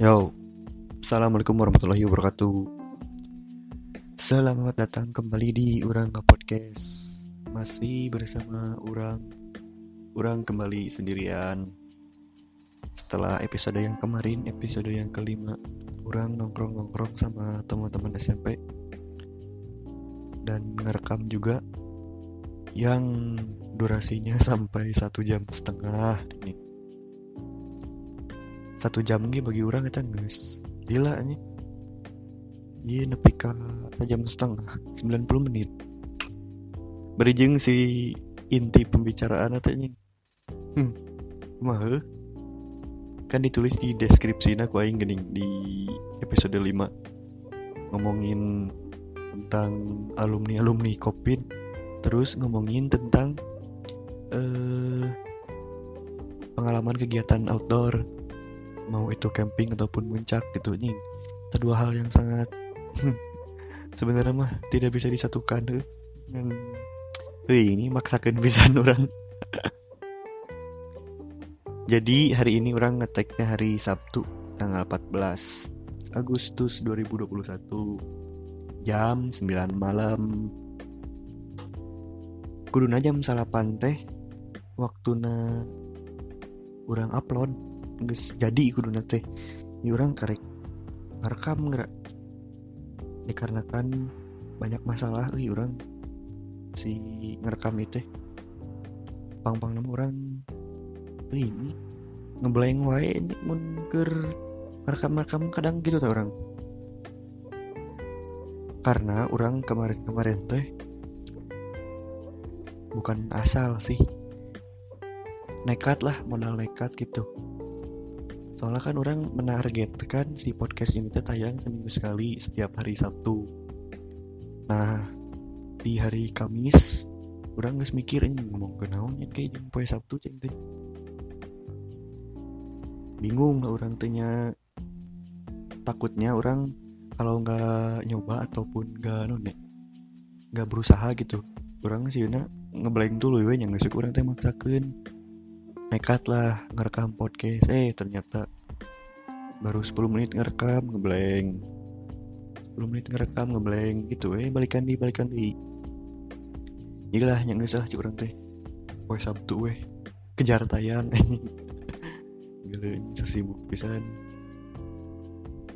Yo, Assalamualaikum warahmatullahi wabarakatuh. Selamat datang kembali di Urang Podcast. Masih bersama Urang. Urang kembali sendirian. Setelah episode yang kemarin, episode yang kelima Urang nongkrong-nongkrong sama teman-teman SMP Dan ngerekam juga Yang durasinya sampai satu jam setengah ini satu jam nih bagi orang itu nges gila nih iya nepi jam setengah 90 menit. Berijing si inti pembicaraan atanya hmm mah kan ditulis di deskripsi aku aing gening di episode 5 ngomongin tentang alumni alumni covid terus ngomongin tentang eh pengalaman kegiatan outdoor mau itu camping ataupun muncak gitu nih itu dua hal yang sangat sebenarnya mah tidak bisa disatukan. Dan Wih, ini maksakan bisa orang. Jadi hari ini orang ngeteknya hari Sabtu tanggal 14 Agustus 2021 jam 9 malam. Kuduna jam salapan teh waktuna orang upload geus jadi kudu teh. Ini orang karek ngerekam ngerak. Dikarenakan banyak masalah ih orang si ngerekam itu pang pang nama orang ini ngeblank wae ini mun ker ngerekam ngerekam kadang gitu tuh orang karena orang kemarin-kemarin teh bukan asal sih. Nekat lah modal nekat gitu soalnya kan orang menargetkan si podcast ini tayang seminggu sekali setiap hari Sabtu. Nah di hari Kamis orang nggak mikir ini ngomong ke naonnya kayak jam poe Sabtu ceng bingung lah orang tanya takutnya orang kalau nggak nyoba ataupun nggak none nggak berusaha gitu orang sih na ngeblank dulu ya yang nggak suka orang teh maksakan nekat lah ngerekam podcast. Eh ternyata baru 10 menit ngerekam ngeblank. 10 menit ngerekam ngeblank. Gitu eh balikan di balikan di. Inilah yang ngesah cik orang teh. Poe Sabtu weh. Kejar tayang. Gila sesibuk pisan.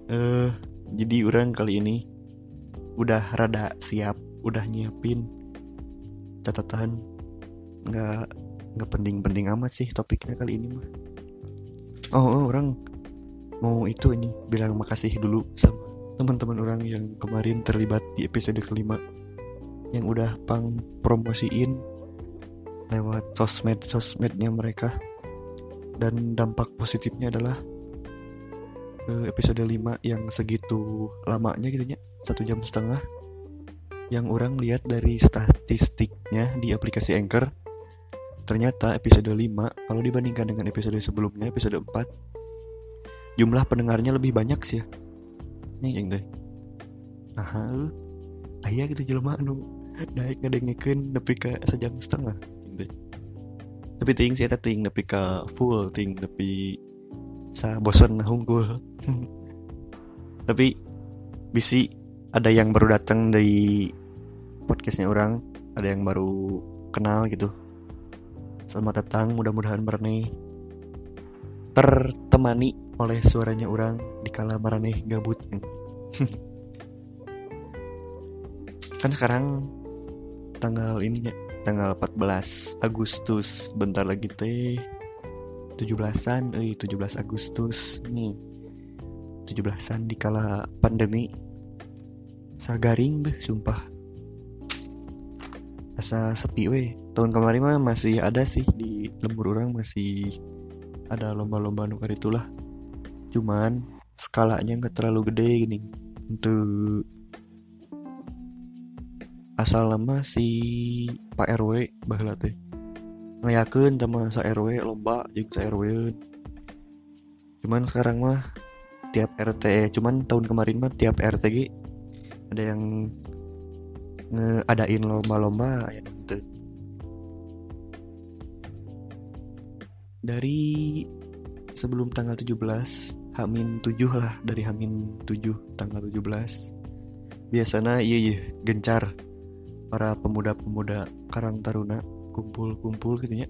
Eh uh, jadi orang kali ini udah rada siap udah nyiapin catatan. Nggak nggak penting-penting amat sih topiknya kali ini mah. Oh, oh orang mau itu ini bilang makasih dulu sama teman-teman orang yang kemarin terlibat di episode kelima yang udah pang promosiin lewat sosmed sosmednya mereka. Dan dampak positifnya adalah episode 5 yang segitu lamanya gitu ya satu jam setengah yang orang lihat dari statistiknya di aplikasi Anchor Ternyata episode 5 kalau dibandingkan dengan episode sebelumnya episode 4 jumlah pendengarnya lebih banyak sih ya. Nih yang deh. Nah, ayah gitu jelema anu naik ngedengekeun nepi ka sejam setengah gitu. Tapi ting sih ting nepi ka full ting nepi sa bosan hungkul. Tapi bisi ada yang baru datang dari podcastnya orang, ada yang baru kenal gitu Selamat datang, mudah-mudahan Marane tertemani oleh suaranya orang di kala Marane gabut. kan sekarang tanggal ininya tanggal 14 Agustus. Bentar lagi teh 17-an eh 17 Agustus. Nih 17-an di kala pandemi. Sagaring beh sumpah. Asa sepi weh tahun kemarin mah masih ada sih di lembur orang masih ada lomba-lomba nukar itulah. Cuman skalanya nggak terlalu gede gini. Untuk asal lama si Pak RW bahla teh. Ngayakeun sama sa RW lomba jeung sa RW cuman sekarang mah tiap RT cuman tahun kemarin mah tiap RT ada yang ngeadain lomba-lomba ya nanti dari sebelum tanggal 17 Hamin 7 lah dari Hamin 7 tanggal 17 biasanya iya iya gencar. Para pemuda-pemuda Karang Taruna kumpul-kumpul gitu ya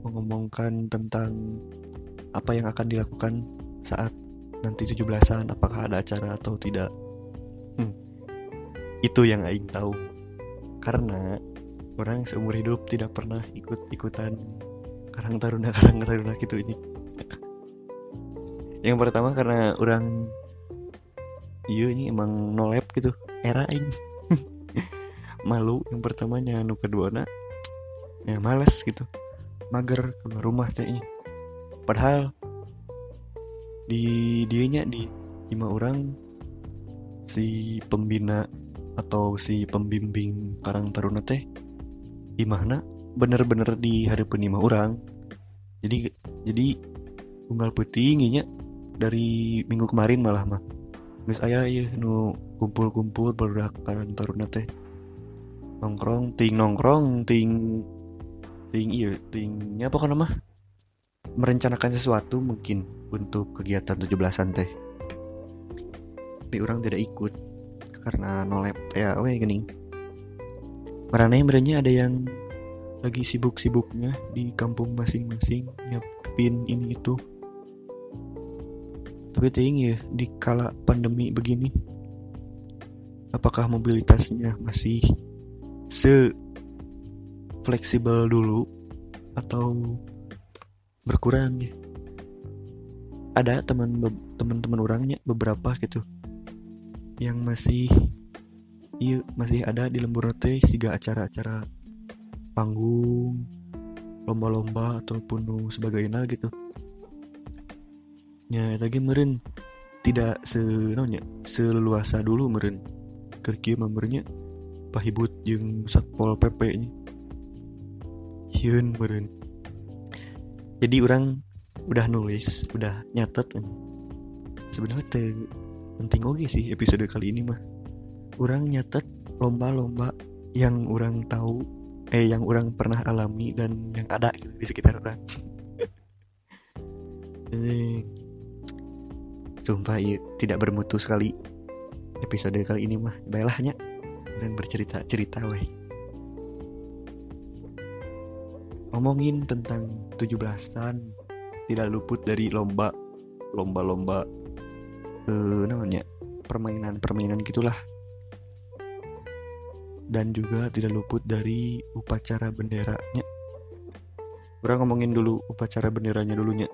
mengomongkan tentang apa yang akan dilakukan saat nanti 17-an apakah ada acara atau tidak. Hmm. itu yang Aing tahu. Karena orang seumur hidup tidak pernah ikut-ikutan Karang Taruna Karang Taruna gitu ini. Yang pertama karena orang iya ini emang nolep gitu. Era Aing malu yang pertamanya nu kedua nak ya males gitu. Mager keluar rumah teh padahal di dianya di lima orang si pembina atau si pembimbing Karang Taruna teh di mana bener-bener di hari penima orang. Jadi jadi unggal putih nya dari minggu kemarin malah mah guys ayah ya nu kumpul-kumpul baru Karang Taruna teh. Nongkrong ting nongkrong ting ting iya tingnya apa nama merencanakan sesuatu mungkin untuk kegiatan 17-an teh. Tapi orang tidak ikut karena nolep ya weh gini Marane merenya ada yang lagi sibuk-sibuknya di kampung masing-masing nyiapin ini itu. Tapi ting ya di kala pandemi begini apakah mobilitasnya masih se fleksibel dulu atau berkurang ya? Ada teman teman-teman orangnya beberapa gitu yang masih iya masih ada di lembur teh siga acara-acara panggung lomba-lomba ataupun sebagainya gitu. Ya lagi meren. Tidak senonya seluasa dulu meren. Kerja membernya pahibut yang satpol pp nya. Hyun meren. Jadi orang udah nulis udah nyatet kan. Sebenarnya te penting oke sih episode kali ini mah. Orang nyatet lomba-lomba yang orang tahu eh yang orang pernah alami dan yang ada gitu di sekitar orang. Ini sumpah iya, tidak bermutu sekali episode kali ini mah. Baiklah orang bercerita cerita weh. Ngomongin tentang 17-an tidak luput dari lomba lomba-lomba eh, namanya permainan-permainan gitulah dan juga tidak luput dari upacara benderanya orang ngomongin dulu upacara benderanya dulunya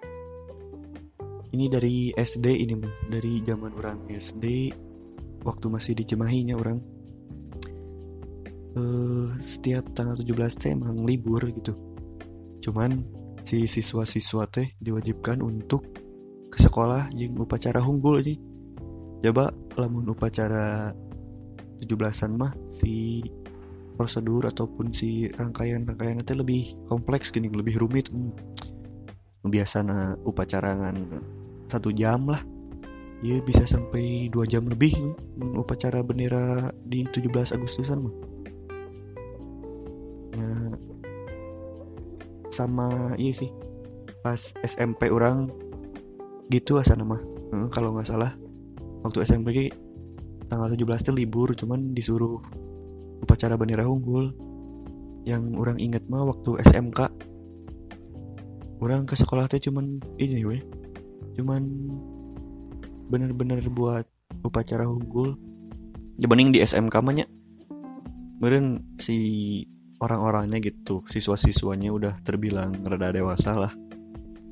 ini dari SD ini mah dari zaman orang SD waktu masih di Cimahinya orang. Uh, setiap tanggal 17 teh emang libur gitu. Cuman si siswa-siswa teh diwajibkan untuk ke sekolah yang upacara hunggul aja coba lamun upacara 17-an mah si prosedur ataupun si rangkaian-rangkaian itu lebih kompleks gini lebih rumit. Hmm. biasanya upacara ngan satu jam lah. Ya bisa sampai dua jam lebih nih upacara bendera di 17 Agustusan mah. Sama iya sih pas SMP orang gitu asal nama hmm, kalau nggak salah waktu SMP tanggal 17 itu libur cuman disuruh upacara bendera unggul. Yang orang inget mah waktu SMK orang ke sekolah teh cuman ini weh. Cuman bener-bener buat upacara unggul. Dibanding di SMK mah nya meren si orang-orangnya gitu siswa-siswanya udah terbilang rada dewasa lah.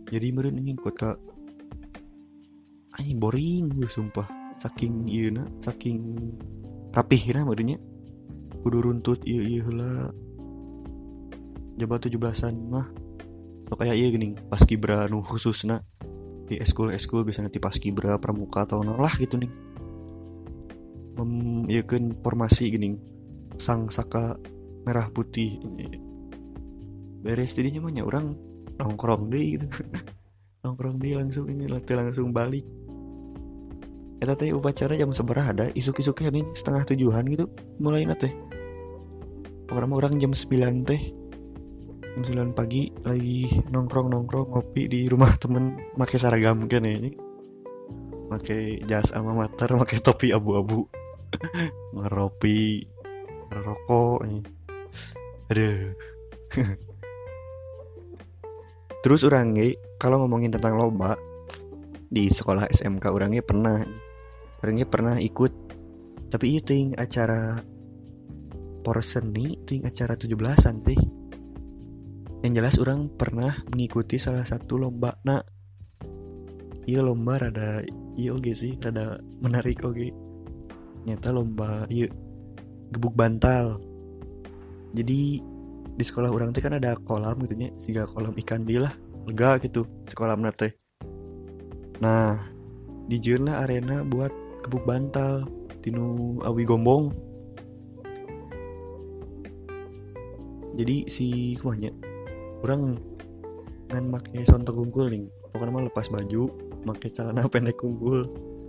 Jadi meren ini ini boring gue sumpah saking iya na saking rapih na maksudnya. Kudu runtut iya iya lah jabat tujuh belasan mah so kayak iya gini pas kibra nu khusus na. Di eskul eskul bisa nanti pas kibra pramuka atau lah gitu nih mem iya kan formasi gini sang saka merah putih. Beres jadinya banyak orang nongkrong deh gitu. Nongkrong deh langsung ini latih langsung balik Eta teh upacara jam seberapa ada? Isuk-isuknya nih setengah tujuan gitu. Mulai nate pokoknya orang jam 9 teh. Jam 9 pagi lagi nongkrong nongkrong ngopi di rumah temen. Pakai seragam kan ya ini. Pakai jas alma mater pakai topi abu-abu. Ngeropi ngerokok nih aduh. Terus orangnya kalau ngomongin tentang lomba di sekolah SMK orangnya pernah orangnya pernah ikut tapi itu ting acara porseni ting acara 17-an sih. Yang jelas orang pernah mengikuti salah satu lomba. Nah iya lomba rada iya oke sih rada menarik oke nyata lomba iya gebuk bantal. Jadi di sekolah orang teh kan ada kolam gitu nya siga kolam ikan di lah lega gitu sekolah nate nah di lah arena buat gebuk bantal tinu awi gombong. Jadi si kumanya orang ngan make sontok unggul nih. Pokoknya mah lepas baju make celana pendek unggul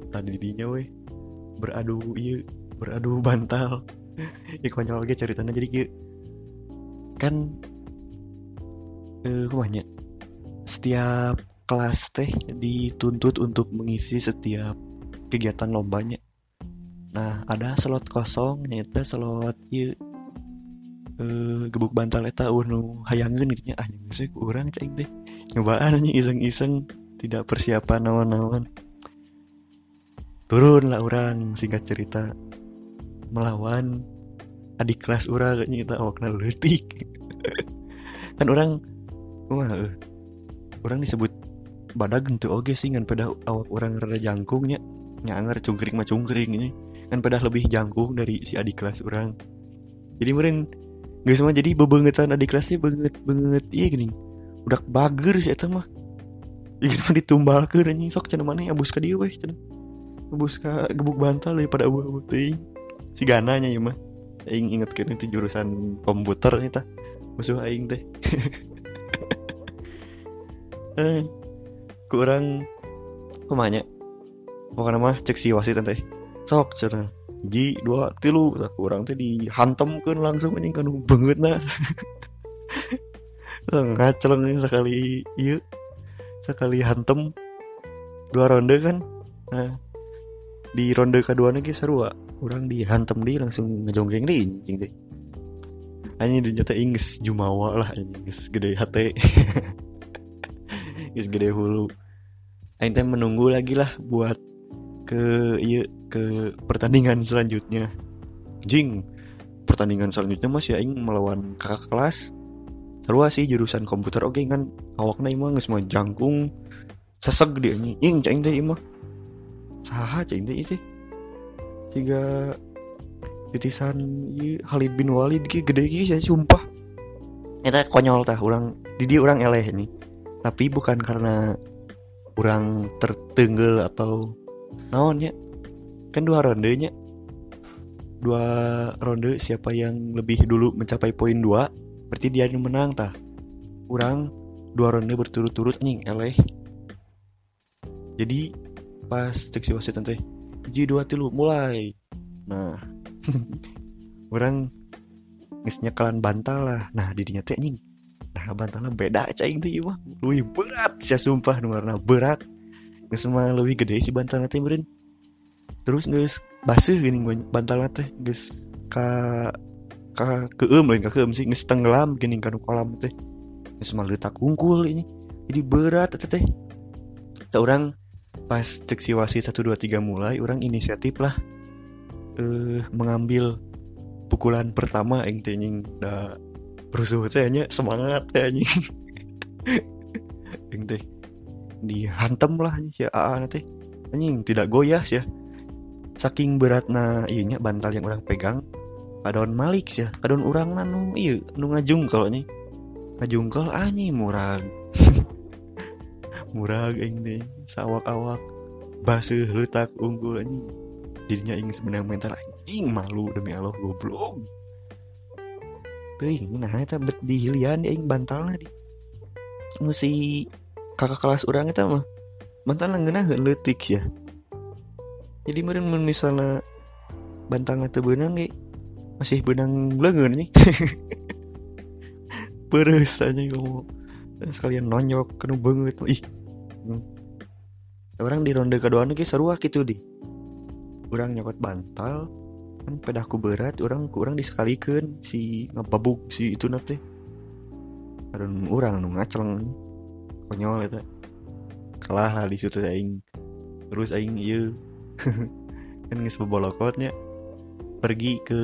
tadi dinya weh. Beradu iya beradu bantal. Ya konyol lagi ceritanya. Jadi kayak kan eh banyak setiap kelas teh dituntut untuk mengisi setiap kegiatan lombanya. Nah ada slot kosong nyata slot iya. Eh, gebuk bantal eta unu hayangan gitu nya. Ah sih kurang cek deh nyobaan aja iseng-iseng tidak persiapan nawan-nawan turun lah orang singkat cerita. Melawan adik kelas orang kayaknya kita awak letik kan orang wah uh, orang disebut badak gitu oke sih kan pada awak orang rada jangkungnya nyanger cungkring mah cungkring ini. Kan pada lebih jangkung dari si adik kelas orang. Jadi meren gak semua jadi bebengetan adik kelasnya banget banget iya gini. Udah bager sih itu mah. Ikan mah ditumbal ke anjing sok cina mana abus ke dia weh cina abus gebuk bantal daripada abu-abu tuh si gananya ya mah. Aing inget kan itu jurusan komputer nih ta musuh Aing teh. Eh kurang kumanya pokoknya mah? Cek si wasit teh. Sok cina ji dua tilu. Tak kurang teh dihantem kan langsung ini kan banget nah ngaceleng sekali iya sekali hantem. Dua ronde kan. Nah di ronde kedua nih seru orang dihantem di langsung ngejonggeng di anjing deh hanya di nyata Inggris jumawa lah Inggris gede hati Inggris gede hulu. Aing teh menunggu lagi lah buat ke iya ke pertandingan selanjutnya. Jing pertandingan selanjutnya masih Aing melawan kakak kelas. Seru sih jurusan komputer. Oke kan awaknya emang nggak semua jangkung. Sesek dia ing cing teh saha cing teh itu tiga titisan iya, Khalid bin Walid ki gede ki saya sumpah. Eta konyol tah orang di dia orang eleh nih tapi bukan karena orang tertenggel atau naonnya kan dua rondenya dua ronde siapa yang lebih dulu mencapai poin dua berarti dia yang menang tah. Orang dua ronde berturut-turut nih eleh. Jadi pas cek si wasit teh Ji dua tilu mulai. Nah orang ngisnya kalian bantal lah. Nah didinya teh anjing. Nah bantalnya beda cing tuh mah. Lebih berat saya sumpah warna berat semua lebih gede sih bantalnya teh meren terus guys basuh gini gue bantalnya teh guys ka ka keem lain ka keem sih. Nggak tenggelam gini kan kolam teh. Nggak semua letak unggul ini. Jadi berat teh seorang pas cek si wasit 1, 2, 3 mulai orang inisiatif lah uh, mengambil pukulan pertama yang tenying da berusaha teh semangat teh anjing. Yang teh dihantam lah si AA nanti. Anjing tidak goyah sih ya. Saking beratna iya bantal yang orang pegang kadon malik sih ya kadon orang nanu iya nu ngajung kalau nih ngajungkal anjing murah murah ini sawak-awak. Basuh letak unggul ini dirinya ingin sebenarnya mental anjing malu demi Allah goblok. Tuh ini nah itu bet di hilian ing bantal di. Mesti kakak kelas orang itu mah bantal ngena letik ya? Jadi meren misalnya bantal itu benang ge masih benang lengan nih. Beres aja ngomong. Sekalian nonyok kena banget ih. Orang di ronde kedua nih seru gitu di. Orang nyokot bantal kan pedahku berat orang kurang disekalikan si ngapabuk si itu nanti karena orang nu ngaceleng konyol itu kalah lah di situ aing. Terus aing iya. Kan nggak bobolokotnya pergi ke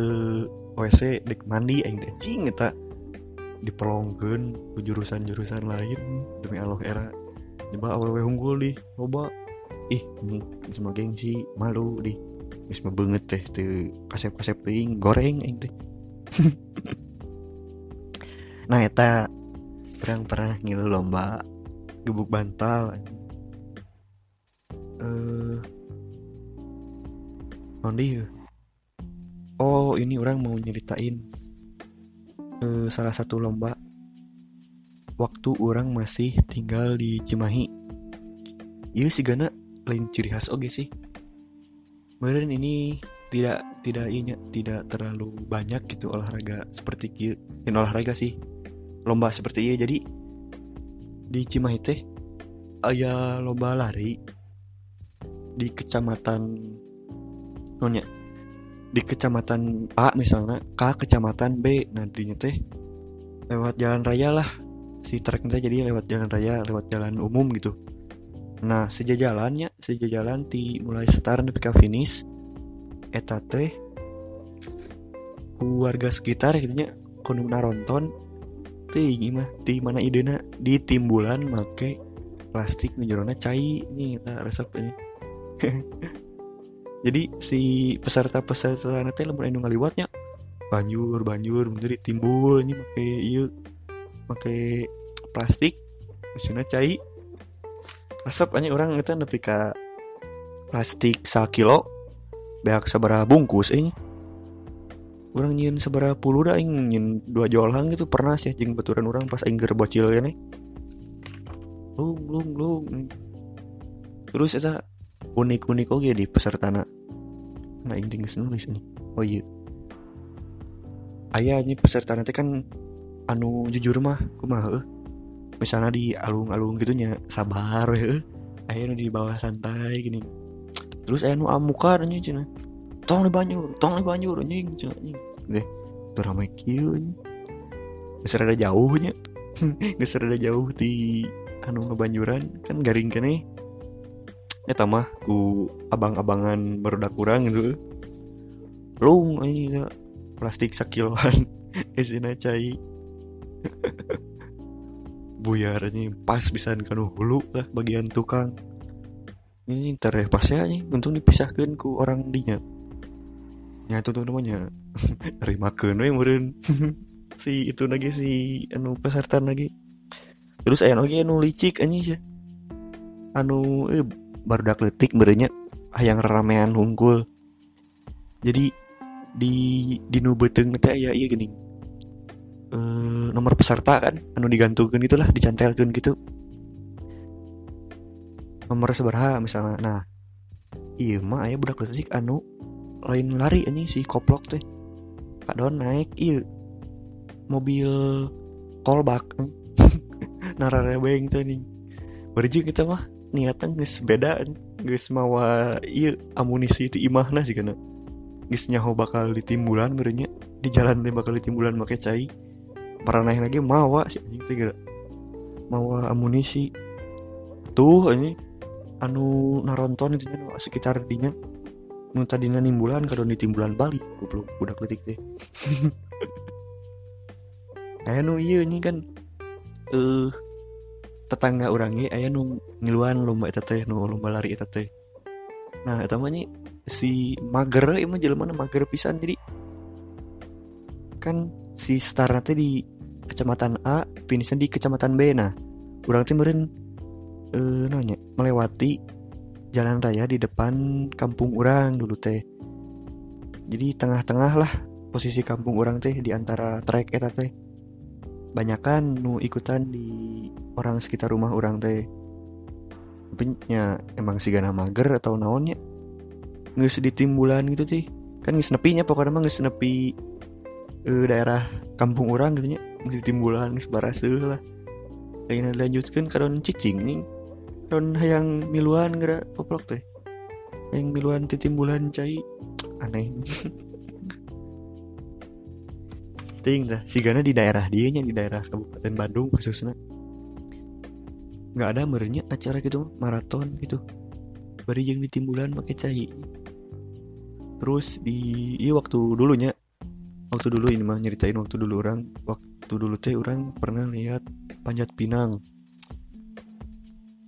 WC dek mandi aing teh. Cing eta. Diperlongkeun ke jurusan-jurusan lain demi Allah era. Coba awewe unggul di coba ih ini sama gengsi malu di. Wis banget teh tuh kasep-kasep ting goreng aing teh. nah eta. Orang pernah ngilu lomba gebuk bantal. Eh uh, Oh ini orang mau nyeritain uh, salah satu lomba. Waktu orang masih tinggal di Cimahi. Iya sih gana. Lain ciri khas oke sih. Meren ini tidak tidak inya tidak terlalu banyak gitu olahraga seperti ini olahraga sih. Lomba seperti ini jadi di Cimahi teh ayah lomba lari di kecamatan nonya di kecamatan A misalnya K kecamatan B. Nantinya teh lewat jalan raya lah. Si treknya jadi lewat jalan raya lewat jalan umum gitu. Nah sejajalannya sejajalan di mulai start nepi ka finish eta teh warga sekitar gitu nya kudu naronton tinggi mah di mana idena? Di timbulan make plastik ngejerona cai nih kita resep ini. Jadi si peserta-peserta nanti lamun anu ngaliwatnya banjur banjur menjadi timbul ini make iya make plastik mesinnya cai. Resep aja orang itu nepi ka plastik kilo beak seberapa bungkus ini orang nyin seberapa puluh dah ing nyin dua jolang gitu pernah sih jeng beturan orang pas ingger bocil ya nih lung lung lung. Terus itu unik unik oke di peserta nak nah ini tinggal nulis ini. Oh iya. Ayah ini peserta nanti kan anu jujur mah kumaha misalnya di alung-alung gitunya sabar ya ayo di bawah santai gini. Terus ayo nu amukan aja cina. Tong di banjur tong di banjur anjing cina anjing deh tuh ramai kieu geus ada jauhnya. Geus ada jauh di anu ngebanjuran. Kan garing kene. Ya tamah ku abang-abangan baru kurang gitu. Lung ini plastik sakiloan. Isina cai. Buyar ini pas bisa kan hulu lah bagian tukang. Ini tereh pas ya nih untung dipisahkan ku orang dinya nyatu tuh namanya. Terima we meureun. Si itu lagi si anu peserta lagi. Terus aya lagi anu licik anjing sih anu eh baru dak letik berenya hayang ramean hungkul jadi di di nu beteng teh iya gini. Uh, nomor peserta kan anu digantungkan itulah dicantelkan gitu. Nomor seberapa misalnya. Nah iya mah ayah budak lesik anu lain lari anjing si koplok teh. Kak Don naik iya mobil callback nararebeng tuh nih berarti kita mah niatan guys beda guys mawa iya amunisi itu imahna sih karena guys nyaho bakal ditimbulan berenya di jalan bakal ditimbulan pakai cai. Pernah naik lagi mawa sih anjing teh mawa amunisi. Tuh ini anu naronton itu sekitar dinya nu tadinya nimbulan di timbulan Bali. Goblok budak letik teh aya nu iya ini kan. Eh uh, tetangga orangnya aya nu ngiluan lomba eta teh nu lomba lari eta teh. Nah eta mah si mager emang jelema mager pisan. Jadi kan si star nanti di kecamatan A finishnya di kecamatan B. Nah kurang timurin eh, nanya melewati jalan raya di depan kampung orang dulu teh. Jadi tengah-tengah lah posisi kampung orang teh di antara trek eta teh. Banyakan nu ikutan di orang sekitar rumah orang teh. Tapi ya emang si gana mager atau naonnya nggak sedih timbulan gitu sih kan nggak senepinya pokoknya mah nggak senepi uh, daerah kampung orang gitu nya. Di timbulan sebarase lah. Lain lanjutkan karena cicing nih non hayang miluan gerak poplok teh yang miluan titimbulan cai. Aneh. Ting dah si Gana di daerah dia nya di daerah Kabupaten Bandung khususnya. Nggak ada merenya acara gitu maraton gitu. Bari yang di timbulan pakai cai. Terus di iya waktu dulunya waktu dulu ini mah nyeritain waktu dulu orang waktu dulu teh orang pernah lihat panjat pinang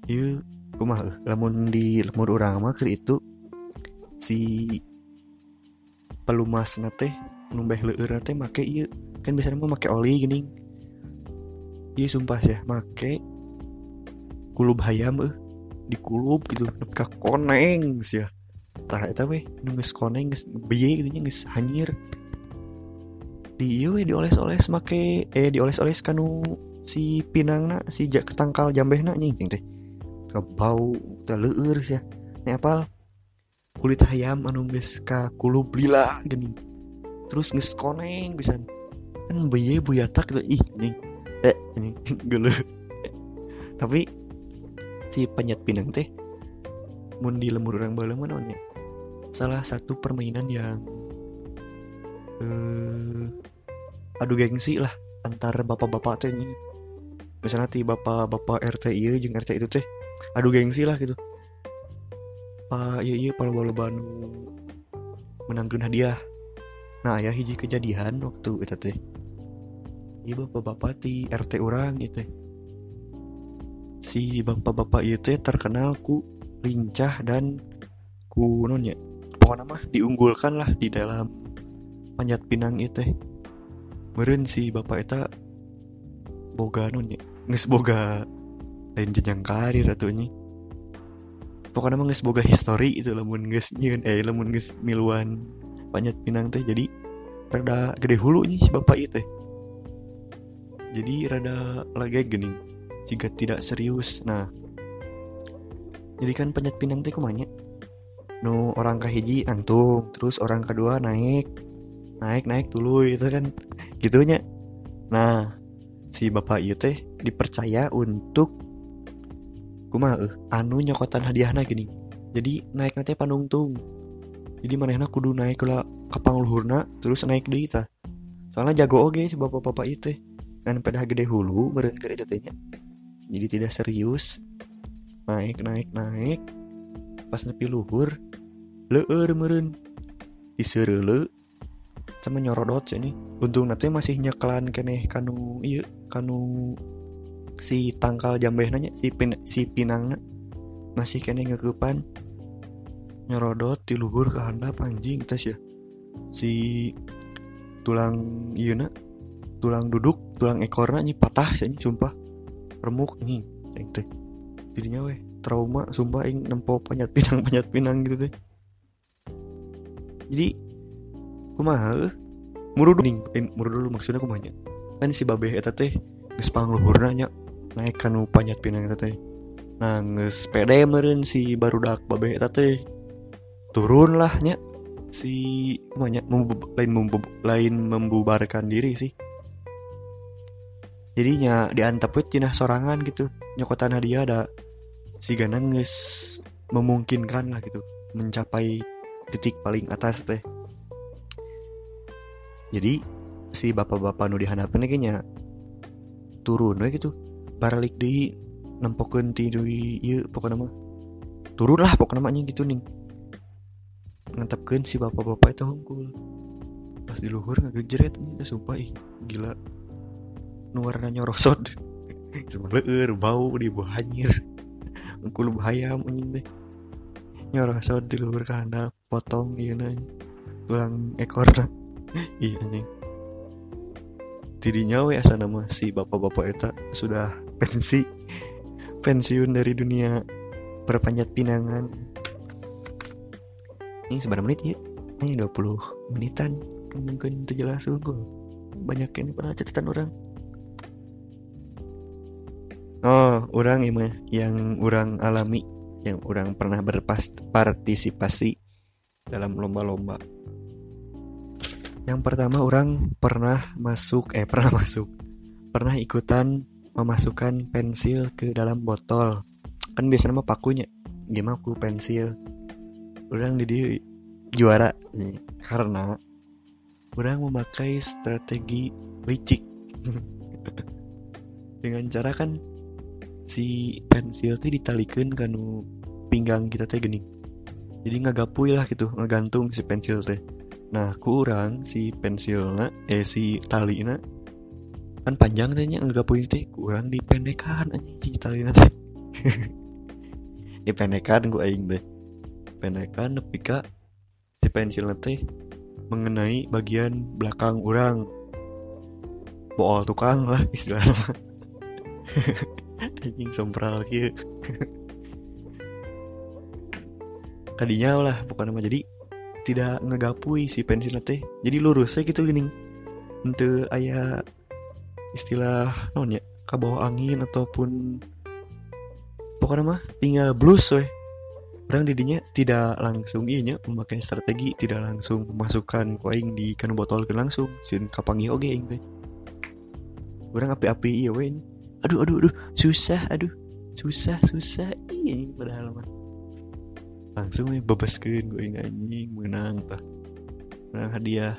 iya kumah lamun di lemur orang mah itu si pelumas nate numbeh leur teh make iya. Kan biasanya mah make oli gini. Iya sumpah sih make kulub hayam eh di kulub gitu nepka koneng sih ya tah eta weh nunggus koneng geus biye gitu nya geus hanyir. Di iya weh dioles-oles make eh dioles-oles kanu si pinangna si jak ketangkal jambehna nying teh bau teh leur sih ya ini apal kulit ayam anu geus ka kulub lila gini. Terus geus koneng bisa kan biye buyatak gitu. Ih nih eh ini gelo tapi si panjat pinang teh mun di lemur orang bala namanya salah satu permainan yang eh adu gengsi lah antar bapak-bapak teh ini misalnya ti bapak-bapak RT iya jeung RT itu teh adu gengsi lah gitu. Pak iya iya para bala banu menangkan hadiah. Nah ya hiji kejadian waktu itu teh. Iya bapak-bapak ti RT orang gitu si bapak-bapak itu terkenal ku lincah dan ku nonya pokoknya mah diunggulkan lah di dalam panjat pinang itu meren si bapak itu boga nonya nges boga lain jenjang karir atau ini. Pokoknya mah nges boga histori itu lamun nges nyun eh lamun nges miluan panjat pinang teh. Jadi rada gede hulu nih si bapak itu jadi rada lagi gening jika tidak serius. Nah jadi kan panjat pinang teh kumanya nu orang kahiji nangtung terus orang kedua naik naik naik dulu itu kan gitunya. Nah si bapak itu teh dipercaya untuk kumaha eh anu nyokotan hadiahna gini. Jadi naik nanti panungtung. Jadi manehna kudu naik lah kapang luhurna terus naik deh ta soalnya jago oge si bapak-bapak itu dan pada gede hulu meren ke itu tehnya. Jadi tidak serius. Naik naik naik. Pas nepi luhur leur meren diserele sama nyorodot ini. Untung nanti masih nyekelan keneh kanu iya kanu si tangkal jambeh nanya si pin si pinangna masih keneh ngekepan nyorodot di luhur ke handap anjing tes ya. Si tulang iya tulang duduk tulang ekornya ini patah sih sumpah. Remuk nih ceng teh. Jadinya weh trauma sumpah ing nempo panjat pinang panjat pinang gitu teh. Jadi kumaha eh muru ning muru dulu maksudnya kumanya kan si babe eta teh geus pangluhurna nya naik kanu panjat pinang teh. Geus pede meureun si barudak babe teh. Turun lah nya si kumanya membu, lain membu, lain membubarkan diri sih. Jadinya diantap we cenah sorangan gitu. Nyokotan hadiah ada. Si ganang geus memungkinkan lah gitu. Mencapai titik paling atas teh. Jadi si bapak-bapak nu dihandapkeun kayaknya turun we gitu balik di nempokeun ti ieu pokoknya mah. Turun lah pokoknya mah gitu nih ngantepkeun si bapak-bapak itu hungkul pas di luhur ngagejret nih sumpah ih gila. Nu warna nyorosot. Cuma leur bau di buah hanyir hungkul hayam anjing teh nyorosot di luhur kana potong ieu nanya tulang ekorna iya anjing. Tidinya we nama si bapak-bapak eta sudah pensi pensiun dari dunia perpanjat pinangan. Ini seberapa menit? Ya ini 20 menitan. Mungkin itu jelas sungguh banyak yang pernah catatan orang. Oh orang ini yang orang alami yang orang pernah berpartisipasi dalam lomba-lomba. Yang pertama orang pernah masuk eh pernah masuk. Pernah ikutan memasukkan pensil ke dalam botol. Kan biasa nama pakunya game aku pensil. Orang di dia juara karena orang memakai strategi licik. Dengan cara kan si pensil teh ditalikan kanu pinggang kita teh gini. Jadi ngagapui lah gitu ngegantung si pensil teh. Nah kurang si pensilnya eh si tali na kan panjang tehnya ngagapui teh kurang dipendekan aja si tali na teh dipendekan gue aing deh pendekan nepi ka si pensil teh mengenai bagian belakang orang bool tukang lah istilahnya. Anjing sompral gitu tadinya lah bukan nama. Jadi tidak ngegapui si pensil teh jadi lurus saya gitu gini. Untuk ayah istilah non ya bawah angin ataupun pokoknya mah tinggal blues weh. Orang didinya tidak langsung iya memakai strategi tidak langsung memasukkan koin di kanu botol ke langsung sin kapangi oge ing teh orang api-api iya weh aduh aduh aduh susah aduh. Susah susah iya padahal mah. Langsung nih bebaskan gue anjing menang tah. Menang hadiah.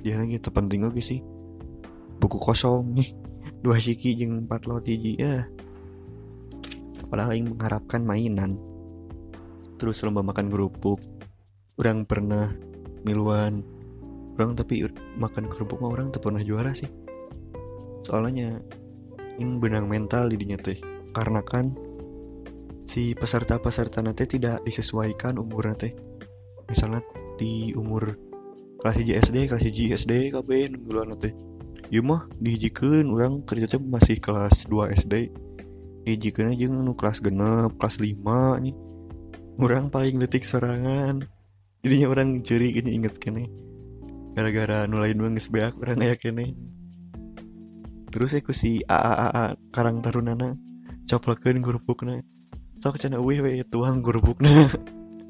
Dia lagi terpenting oke sih buku kosong. Nih dua siki jeng empat lot hiji ya. Padahal yang mengharapkan mainan. Terus lomba makan kerupuk. Orang pernah miluan. Orang tapi makan kerupuk mah orang pernah juara sih. Soalnya ini benang mental didinya teh. Karena kan si peserta-peserta nanti tidak disesuaikan umur nanti misalnya di umur kelas hiji SD kelas hiji SD KB nunggulan nanti ya mah dihijikan orang. Kerja masih kelas 2 SD dihijikan aja nu kelas genep kelas 5 nih. Orang paling detik sorangan jadinya orang curi ini inget kene. Gara-gara nulain banget beak orang kayak kene. Terus aku si AAA karang tarunana coplokin kerupuknya sok cina wih wih tuang gerubukna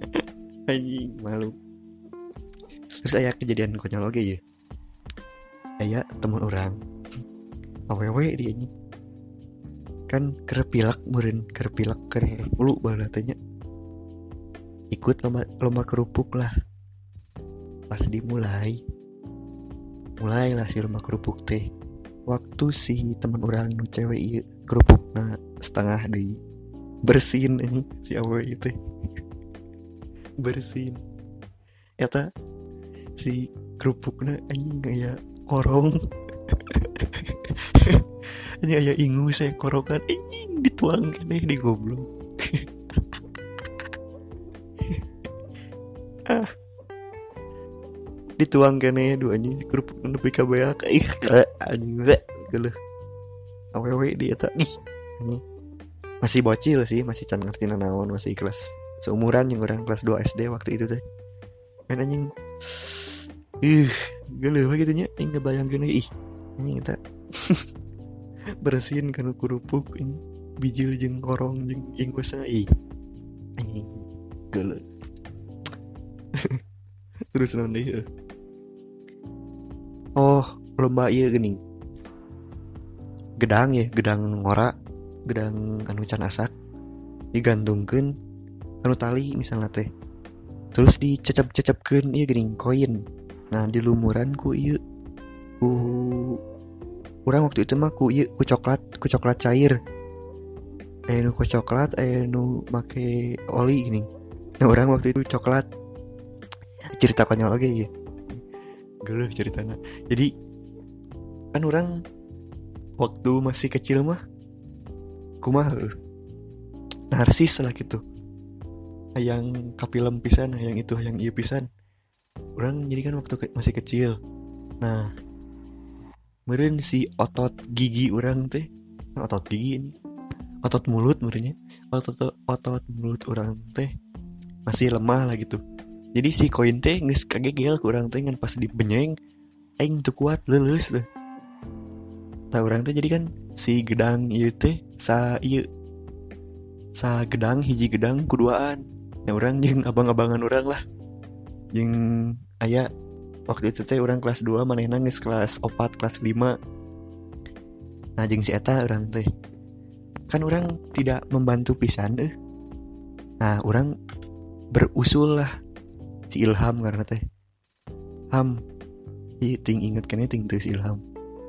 anjing malu. Terus ayah kejadian konyol lagi ya ayah temen orang. Awewe dia ini. Kan kerpilak murin kerpilak ker flu balatanya ikut lomba lomba kerupuk lah. Pas dimulai. Mulailah si lomba kerupuk teh. Waktu si teman orang nu cewek iya kerupuk nah setengah deh bersin ini si awe itu bersin ta si kerupuknya anjing kayak korong. Ini kayak ingu saya korongan. Anjing dituang kene di goblok. Ah. Dituang kene dua anjing kerupuk nepi ka beak ih anjing geulah awewe dia tak nih masih bocil sih masih can ngerti nanaon masih kelas seumuran yang orang kelas 2 SD waktu itu teh. Main anjing ih gelo gitu nya yang ngebayangkeun ih ini kita bersihin kan kerupuk ini. Bijil jeng korong jeng ingkusna ih anjing gelo terus nanti ya? Oh lomba iya gini gedang ya? Gedang ngorak gedang anu can asak. Digantungkan anu tali misalnya teh. Terus dicecep-cecepkan iya gini koin nah di lumuran ku iya ku kurang waktu itu mah ku iya ku coklat ku coklat cair. Eh nu ku coklat eh nu make oli gini. Nah orang waktu itu coklat. Cerita konyol lagi ya geluh ceritanya. Jadi kan orang waktu masih kecil mah kumaha narsis lah gitu. Yang kapilem pisan yang itu yang iya pisan orang jadi kan waktu ke masih kecil. Nah meren si otot gigi orang teh. Kan otot gigi ini. Otot mulut merenya. Otot otot mulut orang teh. Masih lemah lah gitu. Jadi si koin teh nges kagegel kurang teh kan pas dibenyeng aing tuh kuat lulus tuh tahu orang teh jadi kan si gedang iya teh sa iya sa gedang hiji gedang kuduaan. Ya orang yang abang-abangan orang lah yang ayah waktu itu teh orang kelas 2 mana nangis kelas 4 kelas 5 nah jeng si eta orang teh kan orang tidak membantu pisan eh. Nah orang berusul lah si Ilham karena teh Ham iya ting inget kan ting tuh si Ilham.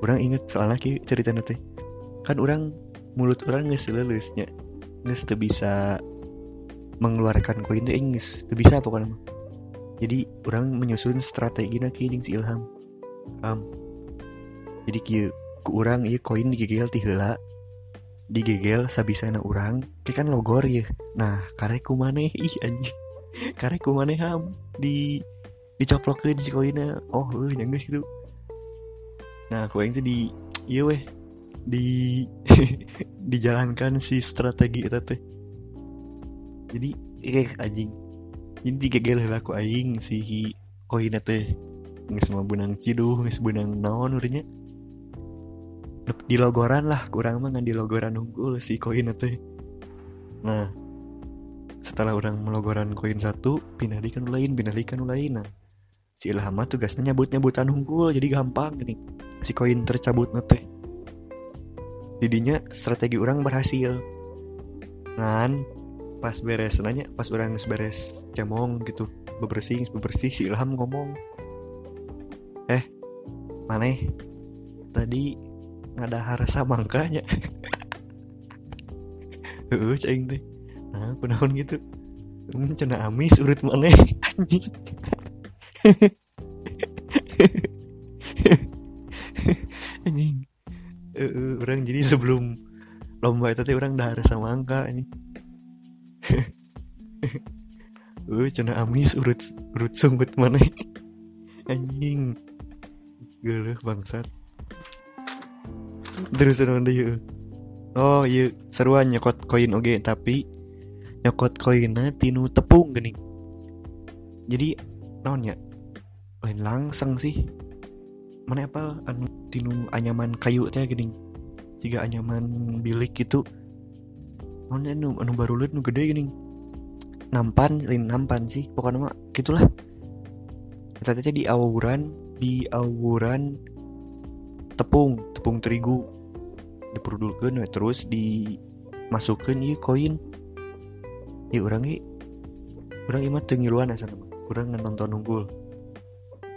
Orang inget soalnya ki cerita teh kan orang mulut orang nges lelusnya nges bisa mengeluarkan koin teh nges tuh bisa pokoknya jadi orang menyusun strategi nak jeung si Ilham. Ham jadi kieu ku orang iya koin digigil ti heula digigil sabisana orang kayak kan logor ya nah karek ku maneh ih anjing. Karek ku maneh ham di dicoplokin si koinnya. Oh uh, nyangga gitu nah aku yang di iya weh. Di dijalankan si strategi itu teh. Jadi kayak anjing jadi lah aku aing si koinnya teh. Nggak semua benang ciduh nggak benang naon urnya di logoran lah kurang mah di logoran unggul si koin teh. Nah setelah orang melogoran koin satu pindah di lain pindah di lain nah si Ilham tugasnya nyabut nyabutan unggul jadi gampang gini. Si koin tercabut teh. Jadinya strategi orang berhasil. Kan pas beres nanya pas orang beres cemong gitu. Bebersih bebersih si Ilham ngomong eh mana tadi ada rasa mangkanya heeh cing teh. Nah kunaon gitu. Hmm, cina amis urut mana anjing. Anjing. Uh, orang jadi sebelum lomba itu teh orang dah rasa mangka ini uh, cina amis urut urut sunggut mana? Anjing. Geuleuh bangsat. Terus ada yuk. Oh iya seruan nyokot koin oke tapi nyokot koinnya tinu tepung gini. Jadi naonnya lain langsung sih. Mana apa anu tinu anyaman kayu teh gini. Jika anyaman bilik gitu naonnya anu anu baru liat nu gede gini. Nampan lain nampan sih pokoknya mah gitulah. Ternyata di awuran di awuran tepung tepung terigu. Diperudulkan terus dimasukkan iya koin. Ya orang ini orang imat tengiluan asal orang nonton unggul.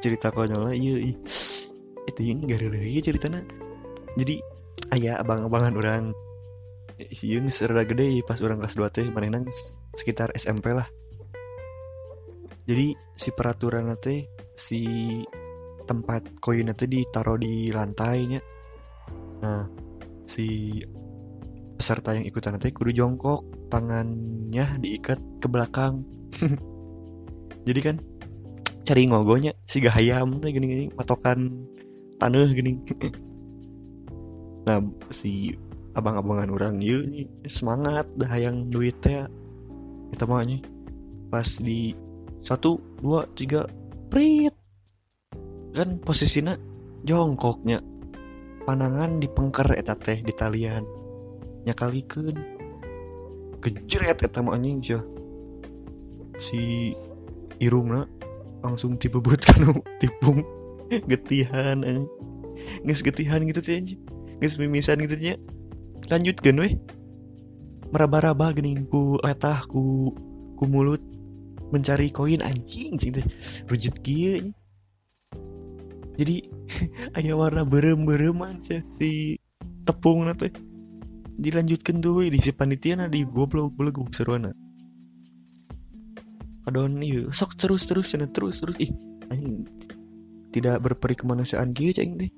Cerita konyol lah iya itu ini gak ada lagi ceritanya jadi ayah abang-abangan orang si yang serada gede pas orang kelas 2 teh mana sekitar SMP lah. Jadi si peraturan teh si tempat koin itu ditaruh di lantainya. Nah si peserta yang ikutan nanti kudu jongkok tangannya diikat ke belakang. Jadi kan cari ngogonya si gahayam tuh gini gini patokan tanah gini. Nah si abang-abangan orang yuk semangat dah yang duitnya. Kita maunya pas di satu dua tiga prit. Kan posisinya jongkoknya panangan di pengker eta teh di talian. Nyakalikan kejeret eta mah anjing si irungna langsung dibebut kan tipung getihan anjing. Getihan gitu sih anjing. Mimisan gitu nya lanjut kan weh. Meraba-raba gini ku letah ku mulut mencari koin anjing cing teh rujut kieu jadi ayah warna berem-bereman si tepung nanti dilanjutkan tuh di si panitia di goblok belegu seruana adon iya sok terus terus cina terus terus ih anjing tidak berperi kemanusiaan gitu ceng deh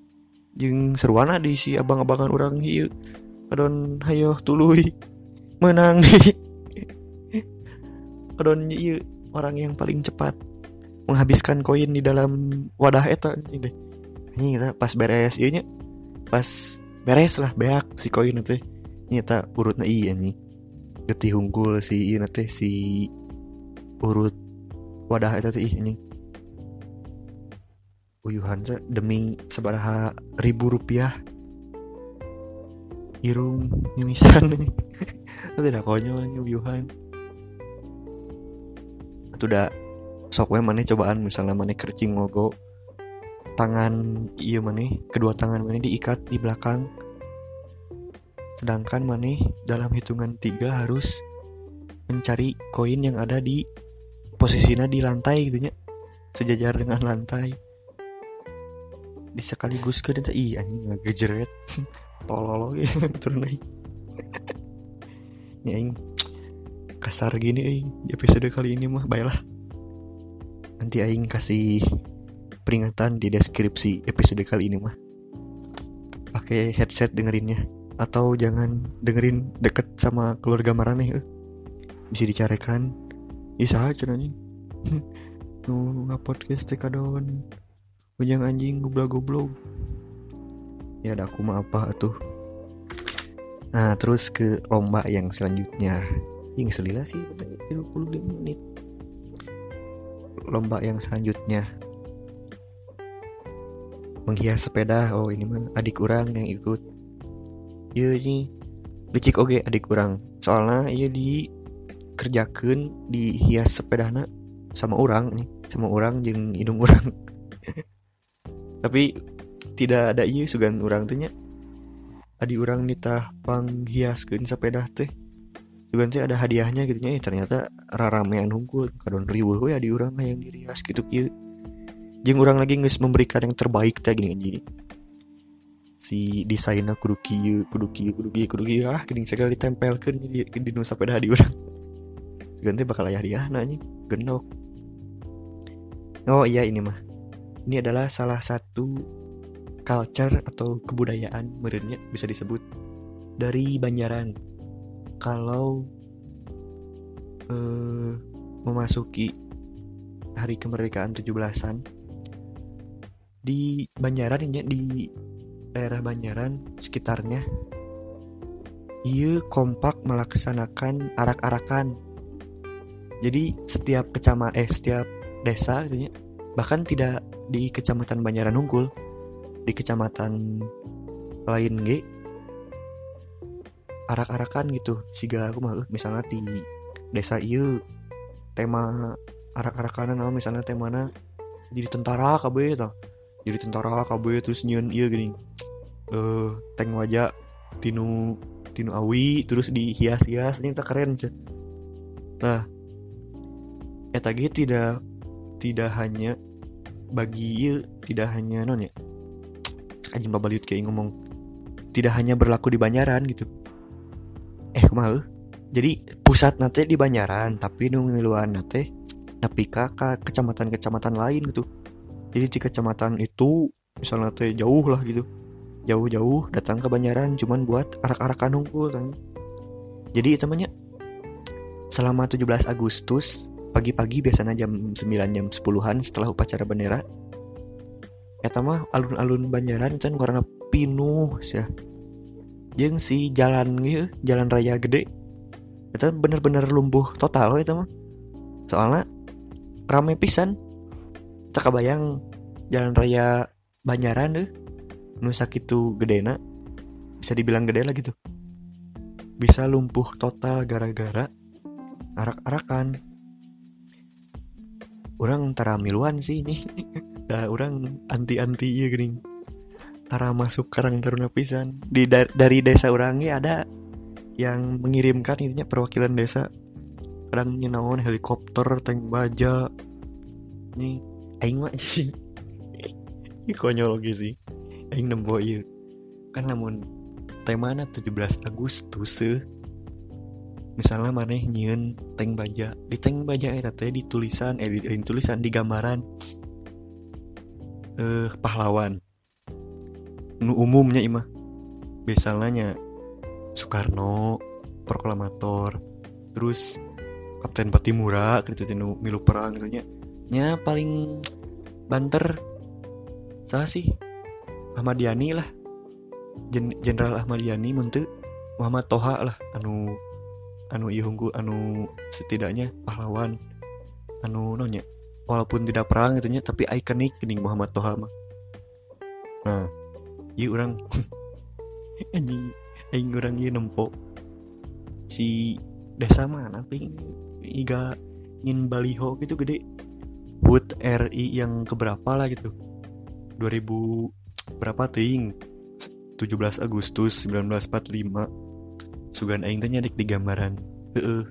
jeng seruana di si abang-abangan orang iya adon hayo tului. Menang adon iya orang yang paling cepat menghabiskan koin di dalam wadah eta ini deh ini kita pas beres iya pas beres lah beak si koin itu ini kita urutnya iya nih getih unggul si iya nanti si urut wadah eta teh ini uyuhan sa demi sebaraha ribu rupiah irung mimisan nih tidak konyol nih uyuhan itu udah sok we mana cobaan misalnya mana kercing ngogo. Tangan iya mana kedua tangan mana diikat di belakang. Sedangkan maneh dalam hitungan tiga harus mencari koin yang ada di posisinya di lantai gitu nya. Sejajar dengan lantai. Di sekaligus ke dan ih anjing ngegejeret tolol gitu turun naik ya kasar gini eh. Di episode kali ini mah baiklah nanti aing kasih peringatan di deskripsi episode kali ini mah. Pakai headset dengerinnya atau jangan dengerin deket sama keluarga marane eh. bisa dicarikan bisa aja nih nu ngapodcast teh kadon. Ujang anjing goblok goblok ya ada aku mah apa tuh nah terus ke lomba yang selanjutnya. Yang selila sih 35 menit. Lomba yang selanjutnya. Menghias sepeda. Oh ini mah adik orang yang ikut. Iya ini licik oke adik orang. Soalnya iya dikerjakan dihias sepedana sama orang nih. Sama orang jeng hidung orang. Tapi tidak ada iya sugan orang tuhnya adi orang nitah panghiaskeun sepeda teh. Juga teh ada hadiahnya gitu ya ternyata raramean hungkul kadon riweuh we adi orang yang dirias gitu kieu. Jeng orang lagi nges memberikan yang terbaik teh gini gini si desainnya kudu kieu kudu kieu kudu kieu kudu kieu ah gini sekali ditempelkeun di di nu sepeda di orang ganti bakal ayah dia nanya genok Oh iya ini mah. Ini adalah salah satu culture atau kebudayaan merenya bisa disebut dari Banjaran. Kalau eh, memasuki hari kemerdekaan 17-an di Banjaran ini di daerah Banjaran sekitarnya ia kompak melaksanakan arak-arakan. Jadi setiap kecamatan eh setiap desa bahkan tidak di kecamatan Banjaran Unggul di kecamatan lain G arak-arakan gitu siga aku mah misalnya di desa iya tema arak-arakanan nah, misalnya temana jadi tentara KB tau. Jadi tentara KB terus nyun iya gini eh uh, tank wajah tinu tinu awi terus dihias-hias ini tak keren sih nah tadi tidak tidak hanya bagi tidak hanya non ya anjing babaliut kayak ngomong tidak hanya berlaku di Banjaran gitu. Eh ke mana jadi pusat nate di Banjaran tapi nungiluan nate tapi kakak kecamatan-kecamatan lain gitu. Jadi di kecamatan itu misalnya teh jauh lah gitu. Jauh-jauh datang ke Banjaran cuman buat arak-arakan nungkul kan. Jadi itu namanya selama 17 Agustus pagi-pagi biasanya jam 9 jam 10-an setelah upacara bendera ya mah alun-alun Banjaran kan karena pinuh ya jeng si jalan gitu jalan raya gede. Itu bener-bener lumpuh total itu mah. Soalnya rame pisan. Tak kebayang jalan raya Banjaran deh. Nusak itu gede nak bisa dibilang gede lah gitu. Bisa lumpuh total gara-gara arak-arakan. Orang tara miluan sih ini dah orang anti anti ya gini. Tara masuk karang taruna pisan. Di da dari desa orangnya ada yang mengirimkan ininya perwakilan desa. Kadang naon helikopter tank baja. Nih aing mah ini konyol sih. Aing nembo iya. Kan namun temana 17 Agustus misalnya mana nyiun tank baja. Di tank baja eh teh di tulisan eh di, di tulisan di gambaran eh pahlawan. Nu umumnya imah biasanya Soekarno proklamator terus Kapten Patimura gitu tinu milu perang gitu nya. Paling banter saya sih? Ahmad Yani lah Jenderal Ahmad Yani muntu Muhammad Toha lah anu anu ihungku anu setidaknya pahlawan anu nonya walaupun tidak perang itunya tapi ikonik gini Muhammad Toha mah. Nah iya orang anjing aing orang iya nempo. Si desa mana ting iga ingin baliho gitu gede. HUT RI yang keberapa lah gitu. 2000 berapa ting 17 Agustus 1945 sugan aing tanya dik di gambaran heeh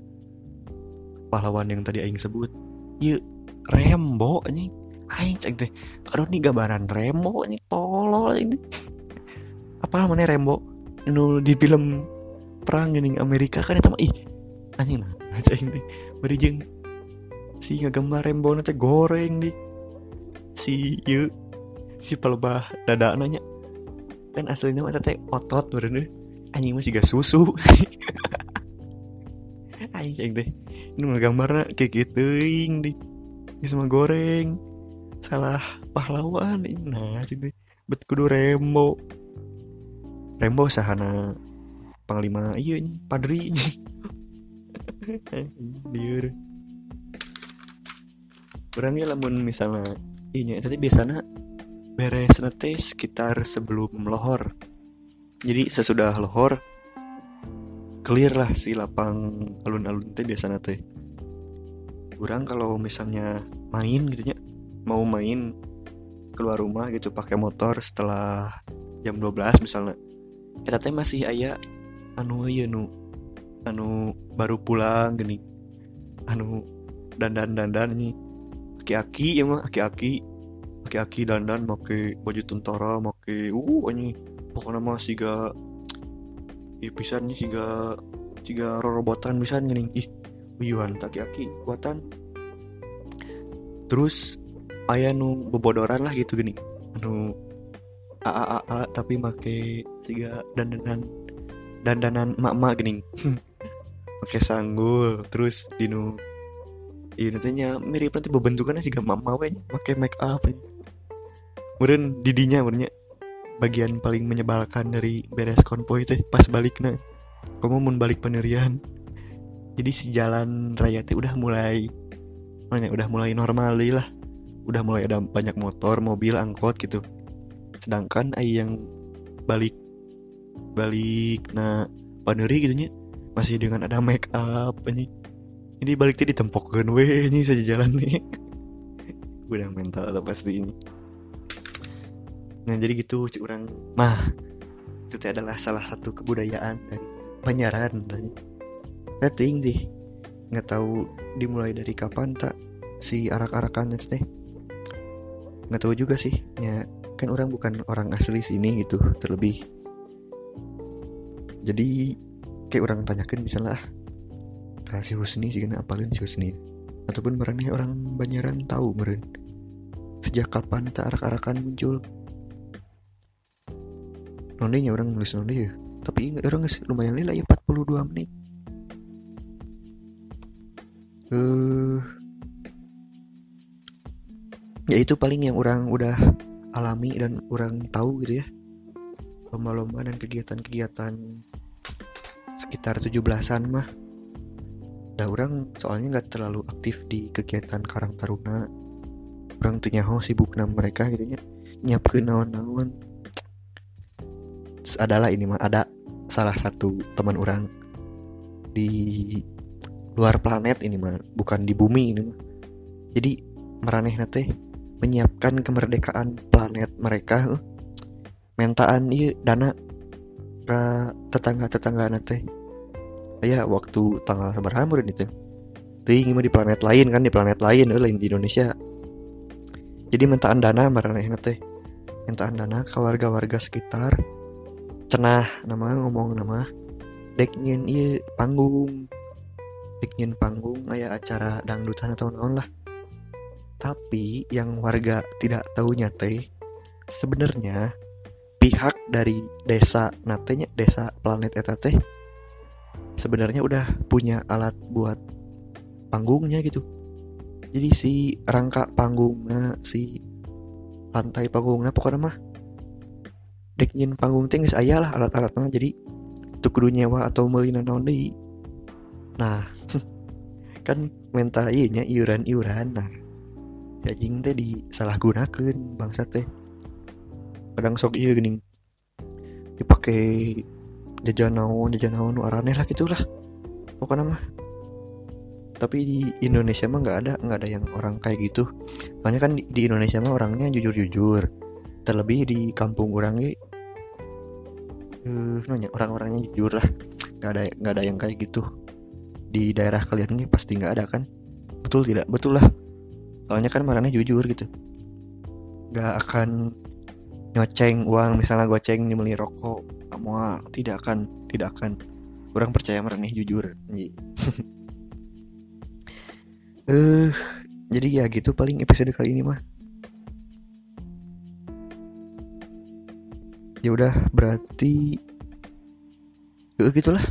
pahlawan yang tadi aing sebut. Iya Rembo ini aing cek teh aduh nih gambaran Rembo ini tolol ini. Apa mana Rembo? Nu di film perang ini Amerika kan itu mah ih. Anjing nah cek ini? Beri jeng. Si ngagambar Rembo nanti goreng di si iya si pelebah dada nanya kan aslinya mah teh otot bener anjing masih gak susu. Anjing deh. Ini gambarnya kayak gitu ini sama goreng. Salah pahlawan. Nah sini. Bet kudu rembo. Rembo sahana panglima. Iya ini padri liur orangnya lamun misalnya ini tadi biasanya beres nanti sekitar sebelum lohor. Jadi sesudah lohor clear lah si lapang alun-alun teh biasa teh kurang kalau misalnya main gitu ya mau main keluar rumah gitu pakai motor setelah jam 12 misalnya. Kita teh masih ayah anu ya nu anu baru pulang gini. Anu dandan dandan nih aki-aki ya mah aki-aki aki-aki dandan pakai baju tentara pakai uh ini pokoknya mah siga ya pisan nih siga siga robotan pisan gini. Ih uyuan taki-aki kuatan terus ayah nu bebodoran lah gitu gini. Anu a a a, a tapi make siga dandanan dandanan mak-mak gini. Pakai sanggul terus dinu iya nantinya mirip nanti bentukannya sih gak mama wenya pakai make up. Kemudian didinya sebenarnya bagian paling menyebalkan dari beres konvoy teh pas balik nah kamu mau balik penerian jadi si jalan raya teh udah mulai mana udah mulai normal lah. Udah mulai ada banyak motor mobil angkot gitu. Sedangkan ay yang balik balik nah paneri gitu nya masih dengan ada make up ini ini balik di ditempokkan weh ini saja jalan nih udah mental atau pasti ini. Nah jadi gitu orang mah itu adalah salah satu kebudayaan dari Banyaran Rating sih. Nggak tahu dimulai dari kapan tak si arak-arakan itu teh. Nggak tahu juga sih. Ya kan orang bukan orang asli sini gitu terlebih. Jadi kayak orang tanyakan misalnya ah si Husni sih kan apalin si Husni. Ataupun mereka orang Banyaran tahu meren. Sejak kapan tak arak-arakan muncul? Nondenya orang nulis nonde ya tapi orang lumayan lila ya 42 menit uh, ya itu paling yang orang udah alami dan orang tahu gitu ya. Lomba-lomba dan kegiatan-kegiatan sekitar 17-an mah. Dah orang soalnya nggak terlalu aktif di kegiatan Karang Taruna. Orang tuh nyaho sibuk nama mereka gitu ya. Nyiapkeun naon-naon. Adalah ini mah ada salah satu teman orang di luar planet ini mah bukan di bumi ini mah. Jadi meraneh nate menyiapkan kemerdekaan planet mereka mentaan iya dana ke tetangga tetangga nate. Ya waktu tanggal seberapa itu ini mah di planet lain kan di planet lain eh, lain di Indonesia. Jadi mentaan dana meraneh nate. Mentaan dana ke warga-warga sekitar. Cenah nama ngomong nama. Deknyin iya panggung deknyin panggung kayak acara dangdutan atau naon lah. Tapi yang warga tidak tahu nyate sebenarnya pihak dari desa natenya desa planet eta teh sebenarnya udah punya alat buat panggungnya gitu. Jadi si rangka panggungnya si lantai panggungnya pokoknya mah deknyin panggung teh geus aya lah alat-alatnya. Jadi tuh kudu nyewa atau meuli naon nah kan menta ieu nya iuran-iuran. Nah jajing teh disalahgunakeun bangsa teh. Kadang sok ieu geuning dipakai jajan naon jajan naon nu araneh lah gitulah pokoknya mah. Tapi di Indonesia mah nggak ada nggak ada yang orang kayak gitu. Makanya kan di, di Indonesia mah orangnya jujur-jujur. Terlebih di kampung orangnya uh, nanya orang-orangnya jujur lah. Nggak ada nggak ada yang kayak gitu di daerah kalian ini pasti nggak ada kan? Betul tidak? Betul lah. Soalnya kan marahnya jujur gitu. Nggak akan nyoceng uang misalnya goceng dibeli rokok semua tidak akan tidak akan. Kurang percaya marahnya jujur eh uh, jadi ya gitu paling episode kali ini mah. Ya udah berarti ya gitulah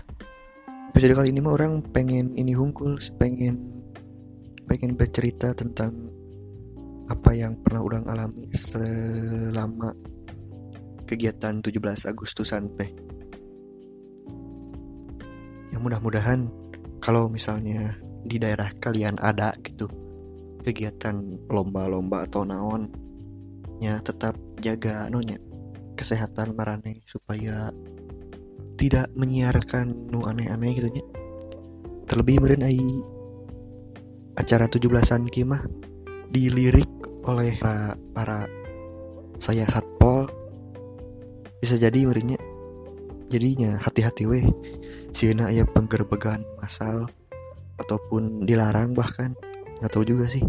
episode kali ini mah orang pengen ini hungkul pengen pengen bercerita tentang apa yang pernah orang alami selama kegiatan 17 Agustusan teh. Yang mudah-mudahan kalau misalnya di daerah kalian ada gitu kegiatan lomba-lomba atau naon ya tetap jaga nonya kesehatan marane supaya tidak menyiarkan nu aneh-aneh gitu nya. Terlebih meren ai acara 17-an kimah dilirik oleh para, para saya satpol. Bisa jadi merinya jadinya hati-hati weh. Siena ya penggerbegan masal ataupun dilarang bahkan. Nggak tahu juga sih.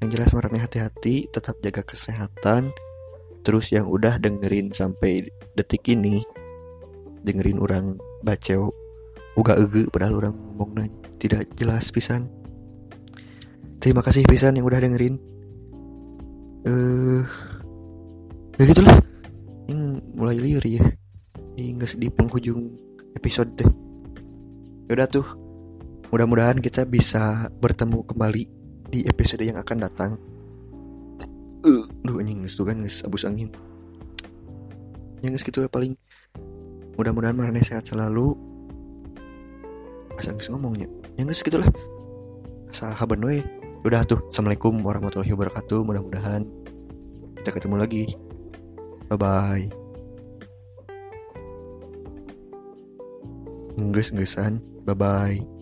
Yang jelas marahnya hati-hati tetap jaga kesehatan. Terus yang udah dengerin sampai detik ini dengerin orang baceo. Uga ege padahal orang ngomong nanya tidak jelas pisan. Terima kasih pisan yang udah dengerin. Eh uh, ya gitulah. Yang mulai liur ya. Hingga di penghujung episode deh. Yaudah tuh. Mudah-mudahan kita bisa bertemu kembali di episode yang akan datang. Uh, duh anjing itu kan abus angin. Yang gitu ya paling mudah-mudahan marane sehat selalu. Asal ngomongnya. Yang guys gitulah sahabat we udah tuh. Assalamualaikum warahmatullahi wabarakatuh. Mudah-mudahan kita ketemu lagi. Bye bye nges ngesan bye bye